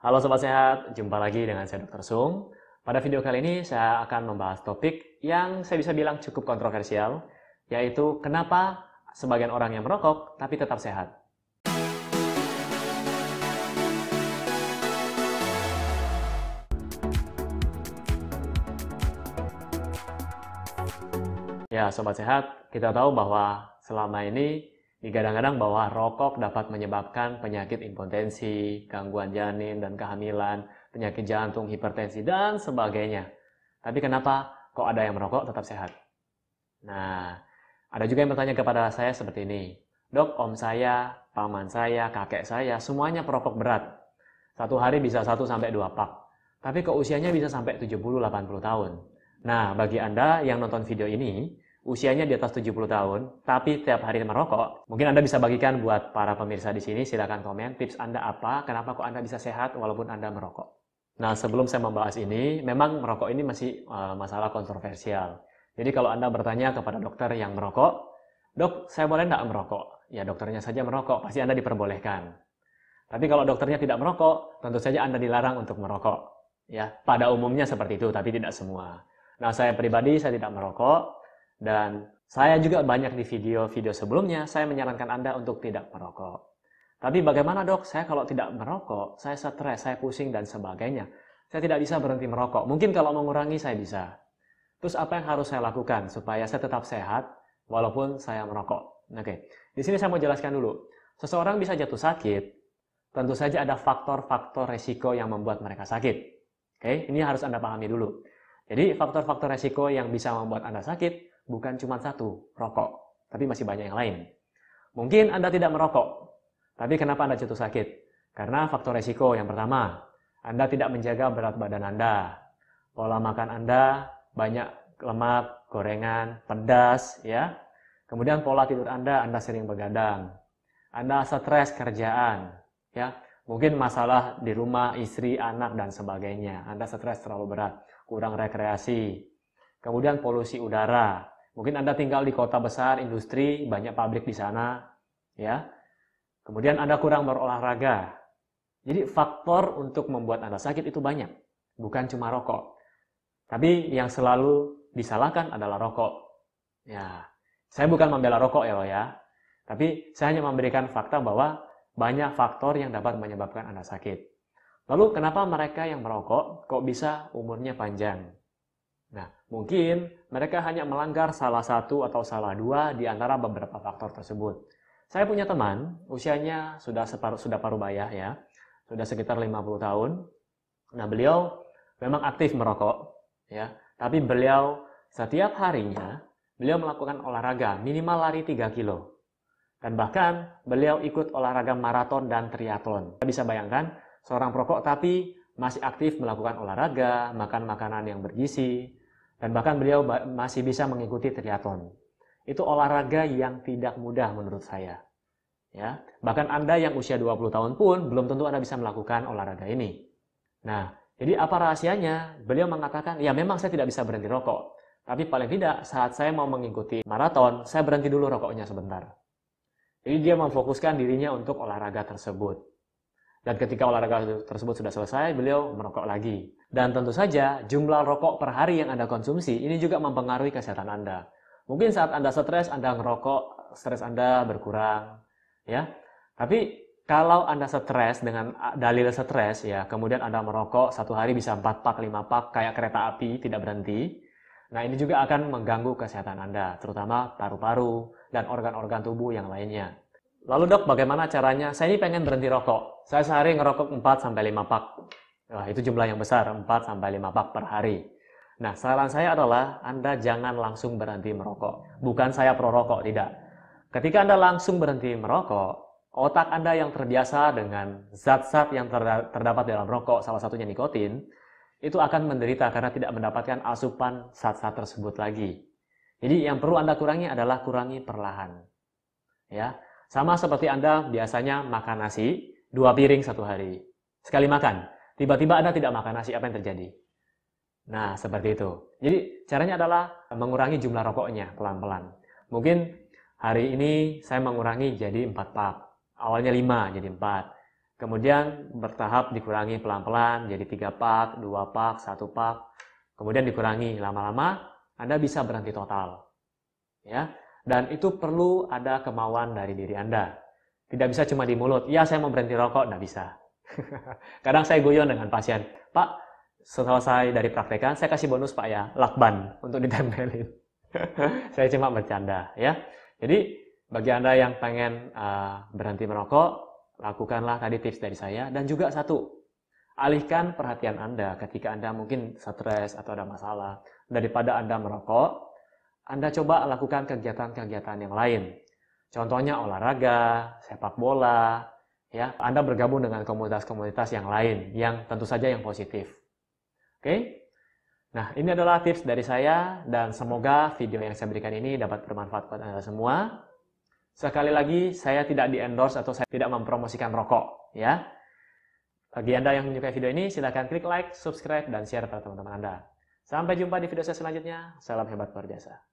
Halo Sobat Sehat, jumpa lagi dengan saya Dr. Sung. Pada video kali ini saya akan membahas topik yang saya bisa bilang cukup kontroversial, yaitu kenapa sebagian orang yang merokok tapi tetap sehat. Ya, Sobat Sehat, kita tahu bahwa selama ini Digadang-gadang bahwa rokok dapat menyebabkan penyakit impotensi, gangguan janin dan kehamilan, penyakit jantung, hipertensi, dan sebagainya. Tapi kenapa kok ada yang merokok tetap sehat? Nah, ada juga yang bertanya kepada saya seperti ini. Dok, om saya, paman saya, kakek saya, semuanya perokok berat. Satu hari bisa 1 sampai 2 pak. Tapi kok usianya bisa sampai 70-80 tahun. Nah, bagi Anda yang nonton video ini, usianya di atas 70 tahun, tapi tiap hari merokok, mungkin Anda bisa bagikan buat para pemirsa di sini, silakan komen tips Anda apa, kenapa kok Anda bisa sehat walaupun Anda merokok. Nah, sebelum saya membahas ini, memang merokok ini masih uh, masalah kontroversial. Jadi kalau Anda bertanya kepada dokter yang merokok, dok, saya boleh tidak merokok? Ya, dokternya saja merokok, pasti Anda diperbolehkan. Tapi kalau dokternya tidak merokok, tentu saja Anda dilarang untuk merokok. Ya, pada umumnya seperti itu, tapi tidak semua. Nah, saya pribadi saya tidak merokok, dan saya juga banyak di video-video sebelumnya, saya menyarankan Anda untuk tidak merokok. Tapi bagaimana dok, saya kalau tidak merokok, saya stres, saya pusing, dan sebagainya. Saya tidak bisa berhenti merokok. Mungkin kalau mengurangi, saya bisa. Terus apa yang harus saya lakukan supaya saya tetap sehat walaupun saya merokok? Oke, di sini saya mau jelaskan dulu. Seseorang bisa jatuh sakit, tentu saja ada faktor-faktor resiko yang membuat mereka sakit. Oke, ini harus Anda pahami dulu. Jadi faktor-faktor resiko yang bisa membuat Anda sakit bukan cuma satu, rokok, tapi masih banyak yang lain. Mungkin Anda tidak merokok, tapi kenapa Anda jatuh sakit? Karena faktor resiko yang pertama, Anda tidak menjaga berat badan Anda. Pola makan Anda banyak lemak, gorengan, pedas, ya. Kemudian pola tidur Anda, Anda sering begadang. Anda stres kerjaan, ya. Mungkin masalah di rumah, istri, anak, dan sebagainya. Anda stres terlalu berat, kurang rekreasi. Kemudian polusi udara, Mungkin Anda tinggal di kota besar, industri, banyak pabrik di sana, ya. Kemudian Anda kurang berolahraga. Jadi faktor untuk membuat Anda sakit itu banyak, bukan cuma rokok. Tapi yang selalu disalahkan adalah rokok. Ya, saya bukan membela rokok ya, loh ya. Tapi saya hanya memberikan fakta bahwa banyak faktor yang dapat menyebabkan Anda sakit. Lalu kenapa mereka yang merokok kok bisa umurnya panjang? Nah, mungkin mereka hanya melanggar salah satu atau salah dua di antara beberapa faktor tersebut. Saya punya teman, usianya sudah separuh, sudah paruh bayah ya, sudah sekitar 50 tahun. Nah, beliau memang aktif merokok, ya, tapi beliau setiap harinya beliau melakukan olahraga minimal lari 3 kilo. Dan bahkan beliau ikut olahraga maraton dan triathlon. Kita bisa bayangkan seorang perokok tapi masih aktif melakukan olahraga, makan makanan yang bergizi, dan bahkan beliau masih bisa mengikuti triathlon. Itu olahraga yang tidak mudah menurut saya. Ya, bahkan Anda yang usia 20 tahun pun belum tentu Anda bisa melakukan olahraga ini. Nah, jadi apa rahasianya? Beliau mengatakan, ya memang saya tidak bisa berhenti rokok. Tapi paling tidak saat saya mau mengikuti maraton, saya berhenti dulu rokoknya sebentar. Jadi dia memfokuskan dirinya untuk olahraga tersebut. Dan ketika olahraga tersebut sudah selesai, beliau merokok lagi. Dan tentu saja jumlah rokok per hari yang Anda konsumsi ini juga mempengaruhi kesehatan Anda. Mungkin saat Anda stres, Anda ngerokok, stres Anda berkurang, ya. Tapi kalau Anda stres dengan dalil stres, ya, kemudian Anda merokok satu hari bisa 4 pak, 5 pak, kayak kereta api, tidak berhenti. Nah, ini juga akan mengganggu kesehatan Anda, terutama paru-paru dan organ-organ tubuh yang lainnya. Lalu dok, bagaimana caranya? Saya ini pengen berhenti rokok. Saya sehari ngerokok 4 sampai 5 pak. Wah, itu jumlah yang besar, 4 sampai 5 pak per hari. Nah, saran saya adalah Anda jangan langsung berhenti merokok. Bukan saya pro rokok, tidak. Ketika Anda langsung berhenti merokok, otak Anda yang terbiasa dengan zat-zat yang terdapat dalam rokok, salah satunya nikotin, itu akan menderita karena tidak mendapatkan asupan zat-zat tersebut lagi. Jadi yang perlu Anda kurangi adalah kurangi perlahan. Ya, sama seperti Anda biasanya makan nasi dua piring satu hari. Sekali makan, tiba-tiba Anda tidak makan nasi, apa yang terjadi? Nah, seperti itu. Jadi, caranya adalah mengurangi jumlah rokoknya pelan-pelan. Mungkin hari ini saya mengurangi jadi 4 pak. Awalnya 5 jadi 4. Kemudian bertahap dikurangi pelan-pelan jadi tiga pak, dua pak, satu pak. Kemudian dikurangi lama-lama, Anda bisa berhenti total. Ya, dan itu perlu ada kemauan dari diri Anda. Tidak bisa cuma di mulut, ya saya mau berhenti rokok, tidak bisa. Kadang saya guyon dengan pasien, Pak, saya dari praktekan, saya kasih bonus Pak ya, lakban untuk ditempelin. saya cuma bercanda ya. Jadi bagi Anda yang pengen uh, berhenti merokok, Lakukanlah tadi tips dari saya. Dan juga satu, alihkan perhatian Anda ketika Anda mungkin stres atau ada masalah. Daripada Anda merokok, Anda coba lakukan kegiatan-kegiatan yang lain. Contohnya olahraga, sepak bola, ya. Anda bergabung dengan komunitas-komunitas yang lain yang tentu saja yang positif. Oke? Nah, ini adalah tips dari saya dan semoga video yang saya berikan ini dapat bermanfaat buat Anda semua. Sekali lagi, saya tidak di-endorse atau saya tidak mempromosikan rokok, ya. Bagi Anda yang menyukai video ini, silahkan klik like, subscribe, dan share pada teman-teman Anda. Sampai jumpa di video saya selanjutnya. Salam hebat luar biasa.